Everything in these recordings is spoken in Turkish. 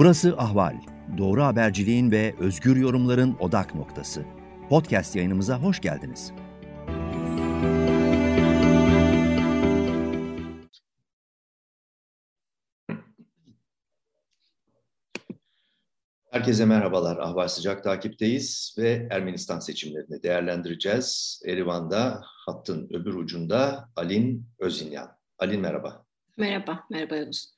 Burası Ahval. Doğru haberciliğin ve özgür yorumların odak noktası. Podcast yayınımıza hoş geldiniz. Herkese merhabalar. Ahval Sıcak takipteyiz ve Ermenistan seçimlerini değerlendireceğiz. Erivan'da hattın öbür ucunda Alin Özinyan. Alin merhaba. Merhaba, merhaba Yavuz.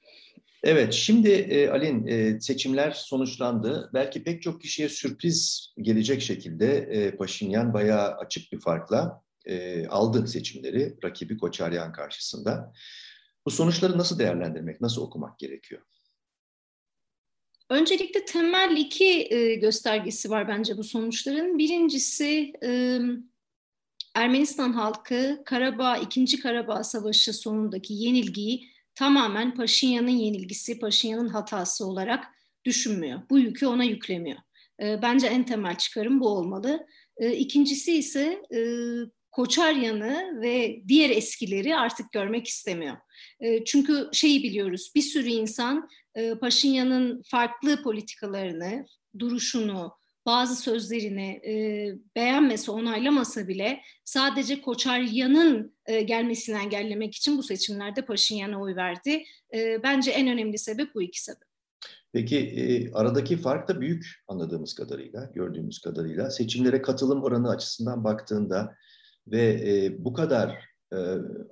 Evet, şimdi e, Alin e, seçimler sonuçlandı. Belki pek çok kişiye sürpriz gelecek şekilde e, Paşinyan bayağı açık bir farkla e, aldı seçimleri rakibi Koçaryan karşısında. Bu sonuçları nasıl değerlendirmek, nasıl okumak gerekiyor? Öncelikle temel iki e, göstergesi var bence bu sonuçların. Birincisi e, Ermenistan halkı Karabağ, İkinci Karabağ Savaşı sonundaki yenilgiyi tamamen Paşinyan'ın yenilgisi, Paşinyan'ın hatası olarak düşünmüyor. Bu yükü ona yüklemiyor. E, bence en temel çıkarım bu olmalı. E, ikincisi ise e, Koçaryan'ı ve diğer eskileri artık görmek istemiyor. E, çünkü şeyi biliyoruz, bir sürü insan e, Paşinyan'ın farklı politikalarını, duruşunu, bazı sözlerini e, beğenmese, onaylamasa bile sadece Koçaryan'ın e, gelmesini engellemek için bu seçimlerde Paşinyan'a oy verdi. E, bence en önemli sebep bu iki sebep. Peki e, aradaki fark da büyük anladığımız kadarıyla, gördüğümüz kadarıyla. Seçimlere katılım oranı açısından baktığında ve e, bu kadar e,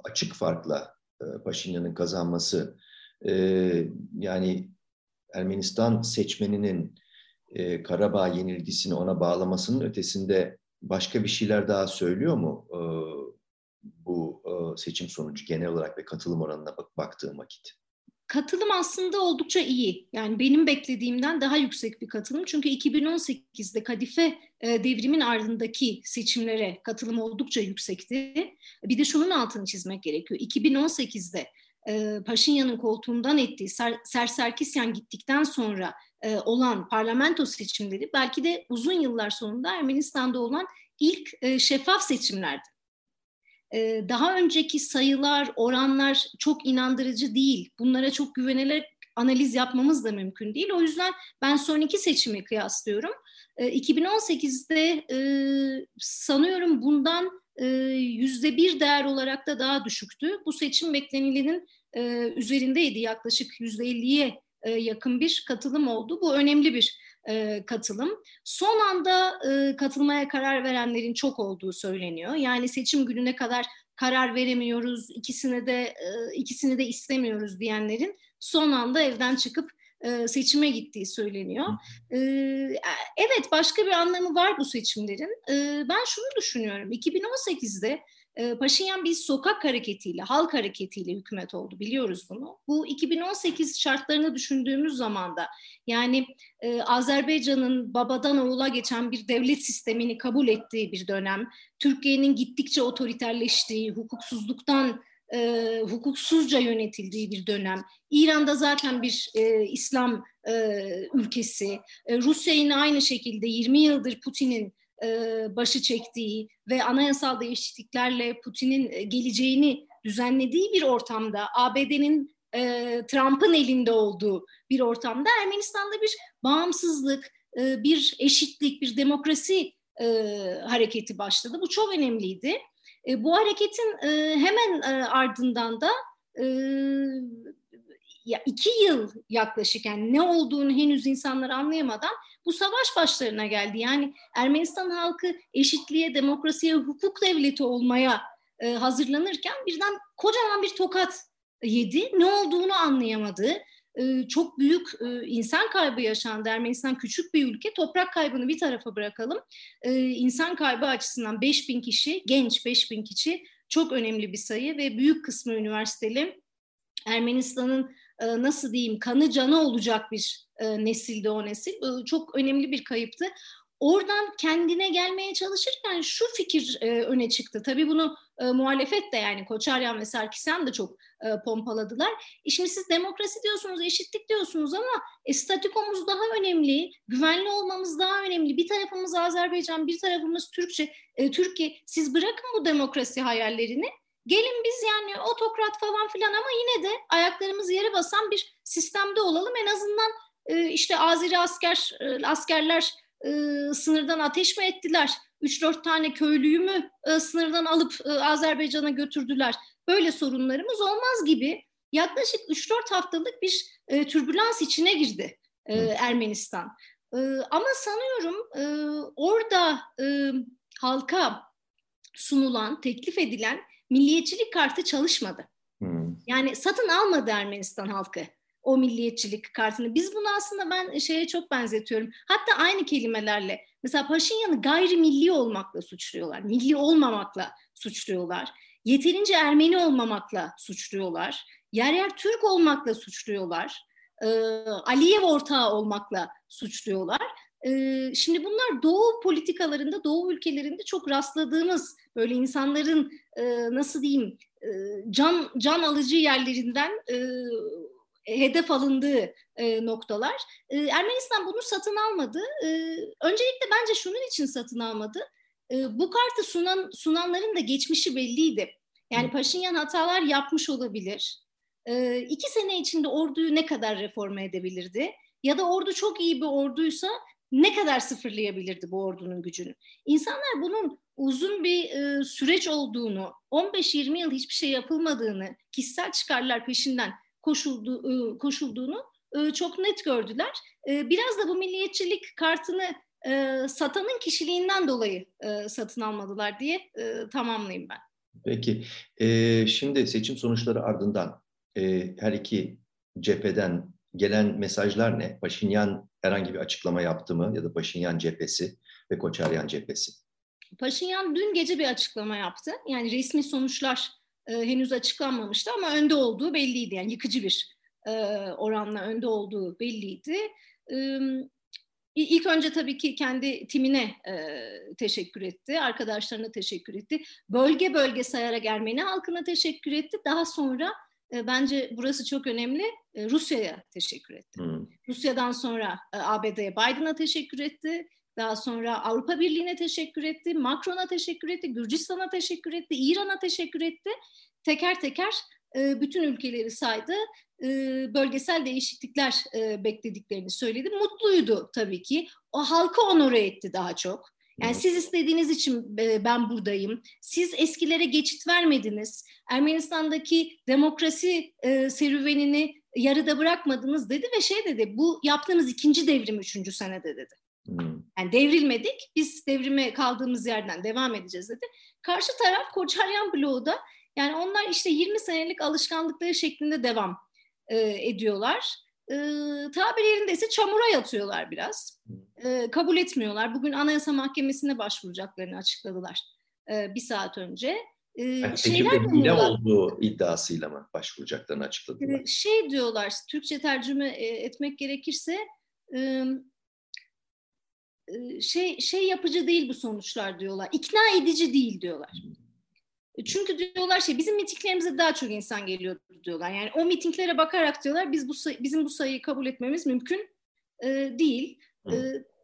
açık farkla e, Paşinyan'ın kazanması, e, yani Ermenistan seçmeninin e, Karabağ yenilgisini ona bağlamasının ötesinde başka bir şeyler daha söylüyor mu e, bu e, seçim sonucu genel olarak ve katılım oranına bak, baktığım vakit? Katılım aslında oldukça iyi. Yani benim beklediğimden daha yüksek bir katılım. Çünkü 2018'de Kadife e, devrimin ardındaki seçimlere katılım oldukça yüksekti. Bir de şunun altını çizmek gerekiyor. 2018'de e, Paşinyan'ın koltuğundan ettiği Ser, Serserkisyan gittikten sonra e, olan parlamento seçimleri belki de uzun yıllar sonunda Ermenistan'da olan ilk e, şeffaf seçimlerdi. E, daha önceki sayılar, oranlar çok inandırıcı değil. Bunlara çok güvenerek analiz yapmamız da mümkün değil. O yüzden ben son iki seçimi kıyaslıyorum. E, 2018'de e, sanıyorum bundan yüzde bir değer olarak da daha düşüktü. Bu seçim beklenilenin üzerindeydi yaklaşık yüzde elliye e, yakın bir katılım oldu. Bu önemli bir e, katılım. Son anda e, katılmaya karar verenlerin çok olduğu söyleniyor. Yani seçim gününe kadar karar veremiyoruz, ikisini de e, ikisini de istemiyoruz diyenlerin son anda evden çıkıp e, seçime gittiği söyleniyor. E, evet başka bir anlamı var bu seçimlerin. E, ben şunu düşünüyorum. 2018'de e, Paşinyan bir sokak hareketiyle, halk hareketiyle hükümet oldu biliyoruz bunu. Bu 2018 şartlarını düşündüğümüz zaman da yani e, Azerbaycan'ın babadan oğula geçen bir devlet sistemini kabul ettiği bir dönem, Türkiye'nin gittikçe otoriterleştiği, hukuksuzluktan e, hukuksuzca yönetildiği bir dönem. İran'da zaten bir e, İslam e, ülkesi. E, Rusya yine aynı şekilde 20 yıldır Putin'in başı çektiği ve anayasal değişikliklerle Putin'in geleceğini düzenlediği bir ortamda ABD'nin Trump'ın elinde olduğu bir ortamda Ermenistan'da bir bağımsızlık, bir eşitlik, bir demokrasi hareketi başladı. Bu çok önemliydi. Bu hareketin hemen ardından da ya iki yıl yaklaşık yani ne olduğunu henüz insanlar anlayamadan bu savaş başlarına geldi. Yani Ermenistan halkı eşitliğe, demokrasiye, hukuk devleti olmaya e, hazırlanırken birden kocaman bir tokat yedi. Ne olduğunu anlayamadı. E, çok büyük e, insan kaybı yaşandı. Ermenistan küçük bir ülke. Toprak kaybını bir tarafa bırakalım. E, insan kaybı açısından 5 bin kişi, genç 5 bin kişi çok önemli bir sayı ve büyük kısmı üniversiteli. Ermenistan'ın e, nasıl diyeyim kanı canı olacak bir e, nesildi o nesil. Çok önemli bir kayıptı. Oradan kendine gelmeye çalışırken şu fikir e, öne çıktı. Tabii bunu e, muhalefet de yani Koçaryan ve Sarkisyan da çok e, pompaladılar. E şimdi siz demokrasi diyorsunuz, eşitlik diyorsunuz ama e, statükomuz daha önemli, güvenli olmamız daha önemli. Bir tarafımız Azerbaycan, bir tarafımız Türkçe, e, Türkiye. Siz bırakın bu demokrasi hayallerini. Gelin biz yani otokrat falan filan ama yine de ayaklarımız yere basan bir sistemde olalım. En azından işte Azeri asker askerler sınırdan ateş mi ettiler? 3-4 tane köylüyü mü sınırdan alıp Azerbaycan'a götürdüler? Böyle sorunlarımız olmaz gibi yaklaşık 3-4 haftalık bir türbülans içine girdi Ermenistan. Ama sanıyorum orada halka sunulan, teklif edilen milliyetçilik kartı çalışmadı. Hmm. Yani satın almadı Ermenistan halkı o milliyetçilik kartını. Biz bunu aslında ben şeye çok benzetiyorum. Hatta aynı kelimelerle. Mesela Paşinyan'ı gayrimilli olmakla suçluyorlar. Milli olmamakla suçluyorlar. Yeterince Ermeni olmamakla suçluyorlar. Yer yer Türk olmakla suçluyorlar. Ee, Aliyev ortağı olmakla suçluyorlar. Ee, şimdi bunlar Doğu politikalarında, Doğu ülkelerinde çok rastladığımız böyle insanların e, nasıl diyeyim e, can can alıcı yerlerinden e, hedef alındığı e, noktalar. E, Ermenistan bunu satın almadı. E, öncelikle bence şunun için satın almadı. E, bu kartı sunan sunanların da geçmişi belliydi. Yani Paşinyan hatalar yapmış olabilir. E, iki sene içinde orduyu ne kadar reforme edebilirdi? Ya da ordu çok iyi bir orduysa ne kadar sıfırlayabilirdi bu ordunun gücünü? İnsanlar bunun uzun bir e, süreç olduğunu, 15-20 yıl hiçbir şey yapılmadığını, kişisel çıkarlar peşinden koşuldu, e, koşulduğunu e, çok net gördüler. Biraz da bu milliyetçilik kartını satanın kişiliğinden dolayı satın almadılar diye tamamlayayım ben. Peki, şimdi seçim sonuçları ardından her iki cepheden gelen mesajlar ne? Paşinyan herhangi bir açıklama yaptı mı ya da Paşinyan cephesi ve Koçaryan cephesi? Paşinyan dün gece bir açıklama yaptı. Yani resmi sonuçlar e, henüz açıklanmamıştı ama önde olduğu belliydi. Yani yıkıcı bir e, oranla önde olduğu belliydi. E, İlk önce tabii ki kendi timine e, teşekkür etti, arkadaşlarına teşekkür etti. Bölge bölge sayarak Ermeni halkına teşekkür etti. Daha sonra e, bence burası çok önemli. E, Rusya'ya teşekkür etti. Hmm. Rusya'dan sonra e, ABD'ye Biden'a teşekkür etti. Daha sonra Avrupa Birliği'ne teşekkür etti. Macron'a teşekkür etti. Gürcistan'a teşekkür etti. İran'a teşekkür etti. Teker teker e, bütün ülkeleri saydı. E, bölgesel değişiklikler e, beklediklerini söyledi. Mutluydu tabii ki. O halkı onore etti daha çok. Yani siz istediğiniz için ben buradayım. Siz eskilere geçit vermediniz. Ermenistan'daki demokrasi serüvenini yarıda bırakmadınız dedi ve şey dedi bu yaptığımız ikinci devrim üçüncü senede dedi. Hmm. Yani devrilmedik biz devrime kaldığımız yerden devam edeceğiz dedi. Karşı taraf Koçaryan bloğu da yani onlar işte 20 senelik alışkanlıkları şeklinde devam e, ediyorlar e, tabir yerinde ise çamura yatıyorlar biraz. E, kabul etmiyorlar. Bugün Anayasa Mahkemesi'ne başvuracaklarını açıkladılar e, bir saat önce. E, yani şeyler ne olduğu iddiasıyla mı başvuracaklarını açıkladılar? E, şey diyorlar, Türkçe tercüme etmek gerekirse e, şey şey yapıcı değil bu sonuçlar diyorlar. İkna edici değil diyorlar. Hmm. Çünkü diyorlar şey bizim mitinglerimize daha çok insan geliyor diyorlar. Yani o mitinglere bakarak diyorlar biz bu bizim bu sayıyı kabul etmemiz mümkün e, değil. E,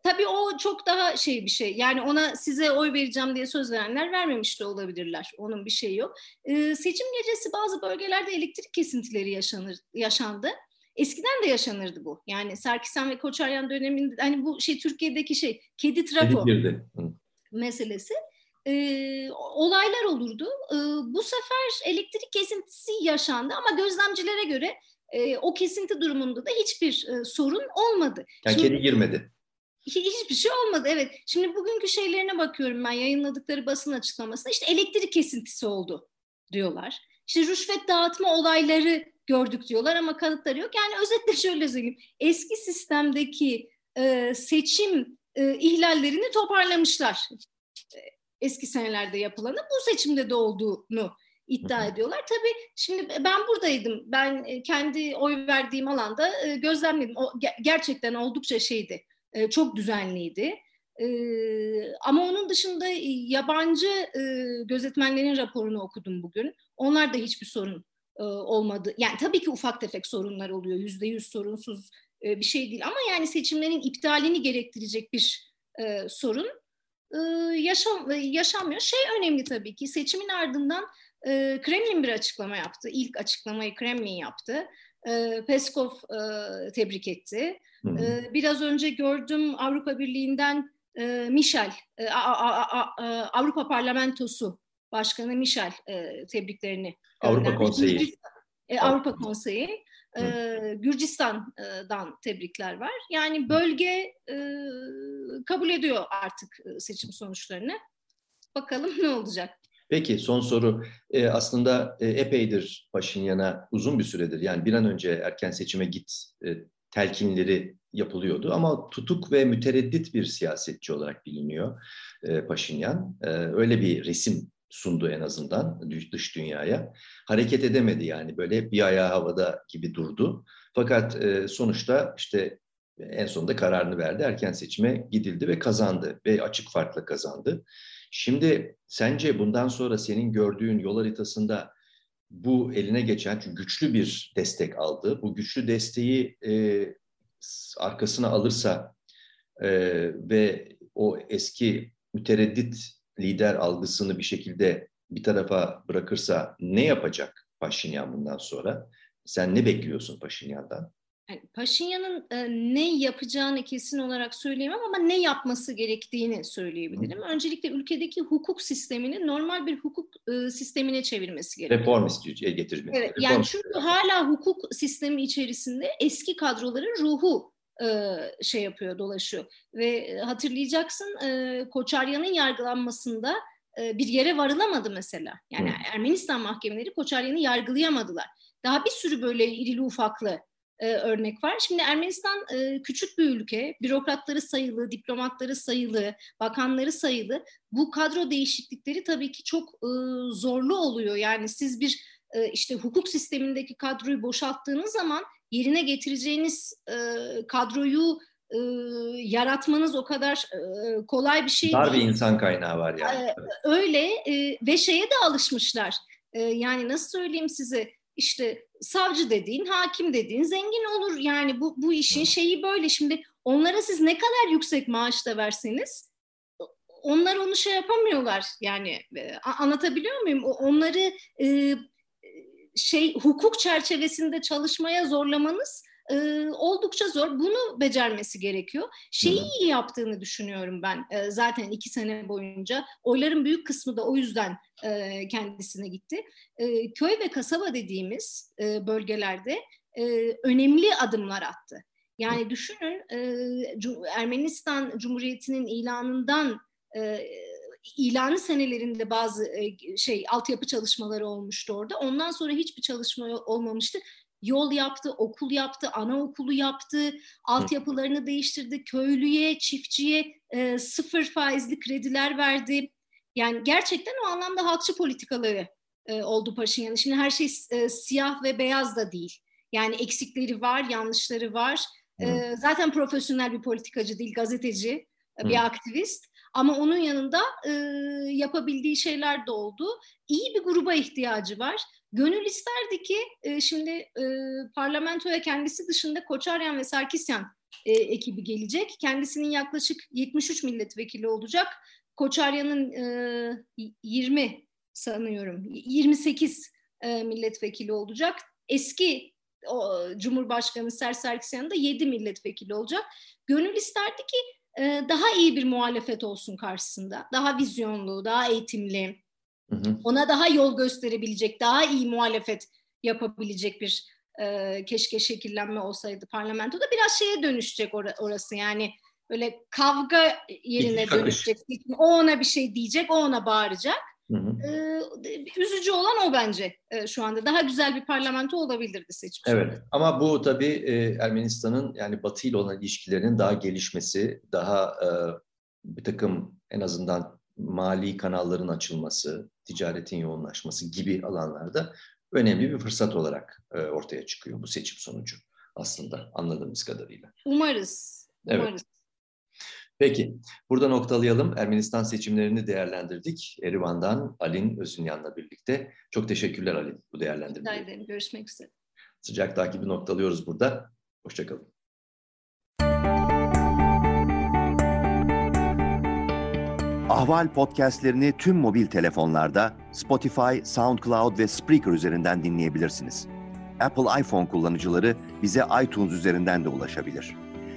tabii o çok daha şey bir şey. Yani ona size oy vereceğim diye söz verenler vermemiş de olabilirler. Onun bir şeyi yok. E, seçim gecesi bazı bölgelerde elektrik kesintileri yaşanır, yaşandı. Eskiden de yaşanırdı bu. Yani Sarkisyan ve Koçaryan döneminde hani bu şey Türkiye'deki şey kedi trafo meselesi e, olaylar olurdu. E, bu sefer elektrik kesintisi yaşandı ama gözlemcilere göre e, o kesinti durumunda da hiçbir e, sorun olmadı. Yani Şimdi, kedi girmedi. Hiçbir şey olmadı evet. Şimdi bugünkü şeylerine bakıyorum ben yayınladıkları basın açıklamasında işte elektrik kesintisi oldu diyorlar. İşte rüşvet dağıtma olayları gördük diyorlar ama kanıtları yok. Yani özetle şöyle söyleyeyim. Eski sistemdeki e, seçim e, ihlallerini toparlamışlar eski senelerde yapılanı bu seçimde de olduğunu iddia ediyorlar. Tabii şimdi ben buradaydım. Ben e, kendi oy verdiğim alanda e, gözlemledim. O gerçekten oldukça şeydi. E, çok düzenliydi. Ama onun dışında yabancı gözetmenlerin raporunu okudum bugün. Onlar da hiçbir sorun olmadı. Yani tabii ki ufak tefek sorunlar oluyor. Yüzde yüz sorunsuz bir şey değil. Ama yani seçimlerin iptalini gerektirecek bir sorun yaşam, yaşanmıyor. Şey önemli tabii ki seçimin ardından e, Kremlin bir açıklama yaptı. İlk açıklamayı Kremlin yaptı. E, Peskov e, tebrik etti. E, biraz önce gördüm Avrupa Birliği'nden e, Michel, e, a, a, a, Avrupa Parlamentosu Başkanı Michel e, tebriklerini Avrupa Konseyi. E, Avrupa Konseyi. E, Gürcistan'dan tebrikler var. Yani bölge e, kabul ediyor artık seçim sonuçlarını. Bakalım ne olacak. Peki son soru. E, aslında e, epeydir Paşinyan'a uzun bir süredir yani bir an önce erken seçime git e, telkinleri yapılıyordu ama tutuk ve mütereddit bir siyasetçi olarak biliniyor e, Paşinyan. E, öyle bir resim sundu en azından dış dünyaya. Hareket edemedi yani böyle bir ayağı havada gibi durdu. Fakat e, sonuçta işte en sonunda kararını verdi. Erken seçime gidildi ve kazandı ve açık farkla kazandı. Şimdi sence bundan sonra senin gördüğün yol haritasında bu eline geçen çünkü güçlü bir destek aldı. Bu güçlü desteği e, arkasına alırsa e, ve o eski mütereddit lider algısını bir şekilde bir tarafa bırakırsa ne yapacak Paşinyan bundan sonra? Sen ne bekliyorsun Paşinyan'dan? Yani Paşinyan'ın e, ne yapacağını kesin olarak söyleyemem ama ne yapması gerektiğini söyleyebilirim. Hı. Öncelikle ülkedeki hukuk sistemini normal bir hukuk e, sistemine çevirmesi gerekiyor. Reform istiyor, getirmek. Evet, yani çünkü hala hukuk sistemi içerisinde eski kadroların ruhu e, şey yapıyor, dolaşıyor. Ve hatırlayacaksın e, Koçaryan'ın yargılanmasında e, bir yere varılamadı mesela. Yani Hı. Ermenistan mahkemeleri Koçaryan'ı yargılayamadılar. Daha bir sürü böyle irili ufaklı e, örnek var. Şimdi Ermenistan e, küçük bir ülke, bürokratları sayılı, diplomatları sayılı, bakanları sayılı. Bu kadro değişiklikleri tabii ki çok e, zorlu oluyor. Yani siz bir e, işte hukuk sistemindeki kadroyu boşalttığınız zaman yerine getireceğiniz e, kadroyu e, yaratmanız o kadar e, kolay bir şey Dar değil. bir insan kaynağı var yani. E, öyle e, ve şeye de alışmışlar. E, yani nasıl söyleyeyim size işte savcı dediğin, hakim dediğin zengin olur. Yani bu, bu işin şeyi böyle. Şimdi onlara siz ne kadar yüksek maaş da verseniz onlar onu şey yapamıyorlar. Yani e, anlatabiliyor muyum? Onları e, şey hukuk çerçevesinde çalışmaya zorlamanız e, oldukça zor. Bunu becermesi gerekiyor. Şeyi iyi yaptığını düşünüyorum ben e, zaten iki sene boyunca. Oyların büyük kısmı da o yüzden e, kendisine gitti. E, köy ve kasaba dediğimiz e, bölgelerde e, önemli adımlar attı. Yani düşünün e, Ermenistan Cumhuriyeti'nin ilanından e, ilanı senelerinde bazı e, şey altyapı çalışmaları olmuştu orada. Ondan sonra hiçbir çalışma olmamıştı. Yol yaptı, okul yaptı, anaokulu yaptı, altyapılarını değiştirdi, köylüye, çiftçiye e, sıfır faizli krediler verdi. Yani gerçekten o anlamda halkçı politikaları e, oldu Paşinyan'ın. Şimdi her şey e, siyah ve beyaz da değil. Yani eksikleri var, yanlışları var. E, zaten profesyonel bir politikacı değil, gazeteci, Hı. bir aktivist. Ama onun yanında e, yapabildiği şeyler de oldu. İyi bir gruba ihtiyacı var. Gönül isterdi ki e, şimdi e, parlamentoya kendisi dışında Koçaryan ve Sarkisyan e, ekibi gelecek. Kendisinin yaklaşık 73 milletvekili olacak. Koçaryan'ın e, 20 sanıyorum 28 e, milletvekili olacak. Eski o, Cumhurbaşkanı Ser Sarkisyan'ın da 7 milletvekili olacak. Gönül isterdi ki e, daha iyi bir muhalefet olsun karşısında. Daha vizyonlu, daha eğitimli, hı hı. ona daha yol gösterebilecek, daha iyi muhalefet yapabilecek bir e, keşke şekillenme olsaydı parlamentoda. Biraz şeye dönüşecek or- orası yani böyle kavga yerine dönüşecek. O ona bir şey diyecek, o ona bağıracak. Hı hı. Ee, üzücü olan o bence e, şu anda. Daha güzel bir parlamento olabilirdi seçim. Evet ama bu tabii e, Ermenistan'ın yani Batı ile olan ilişkilerinin daha gelişmesi, daha e, bir takım en azından mali kanalların açılması, ticaretin yoğunlaşması gibi alanlarda önemli bir fırsat olarak e, ortaya çıkıyor bu seçim sonucu aslında anladığımız kadarıyla. Umarız. Umarız. Evet. Peki, burada noktalayalım. Ermenistan seçimlerini değerlendirdik. Erivan'dan Alin Özünyan'la birlikte. Çok teşekkürler Alin bu değerlendirmeye. Rica ederim. Görüşmek üzere. Sıcak takibi noktalıyoruz burada. Hoşçakalın. Ahval podcastlerini tüm mobil telefonlarda Spotify, SoundCloud ve Spreaker üzerinden dinleyebilirsiniz. Apple iPhone kullanıcıları bize iTunes üzerinden de ulaşabilir.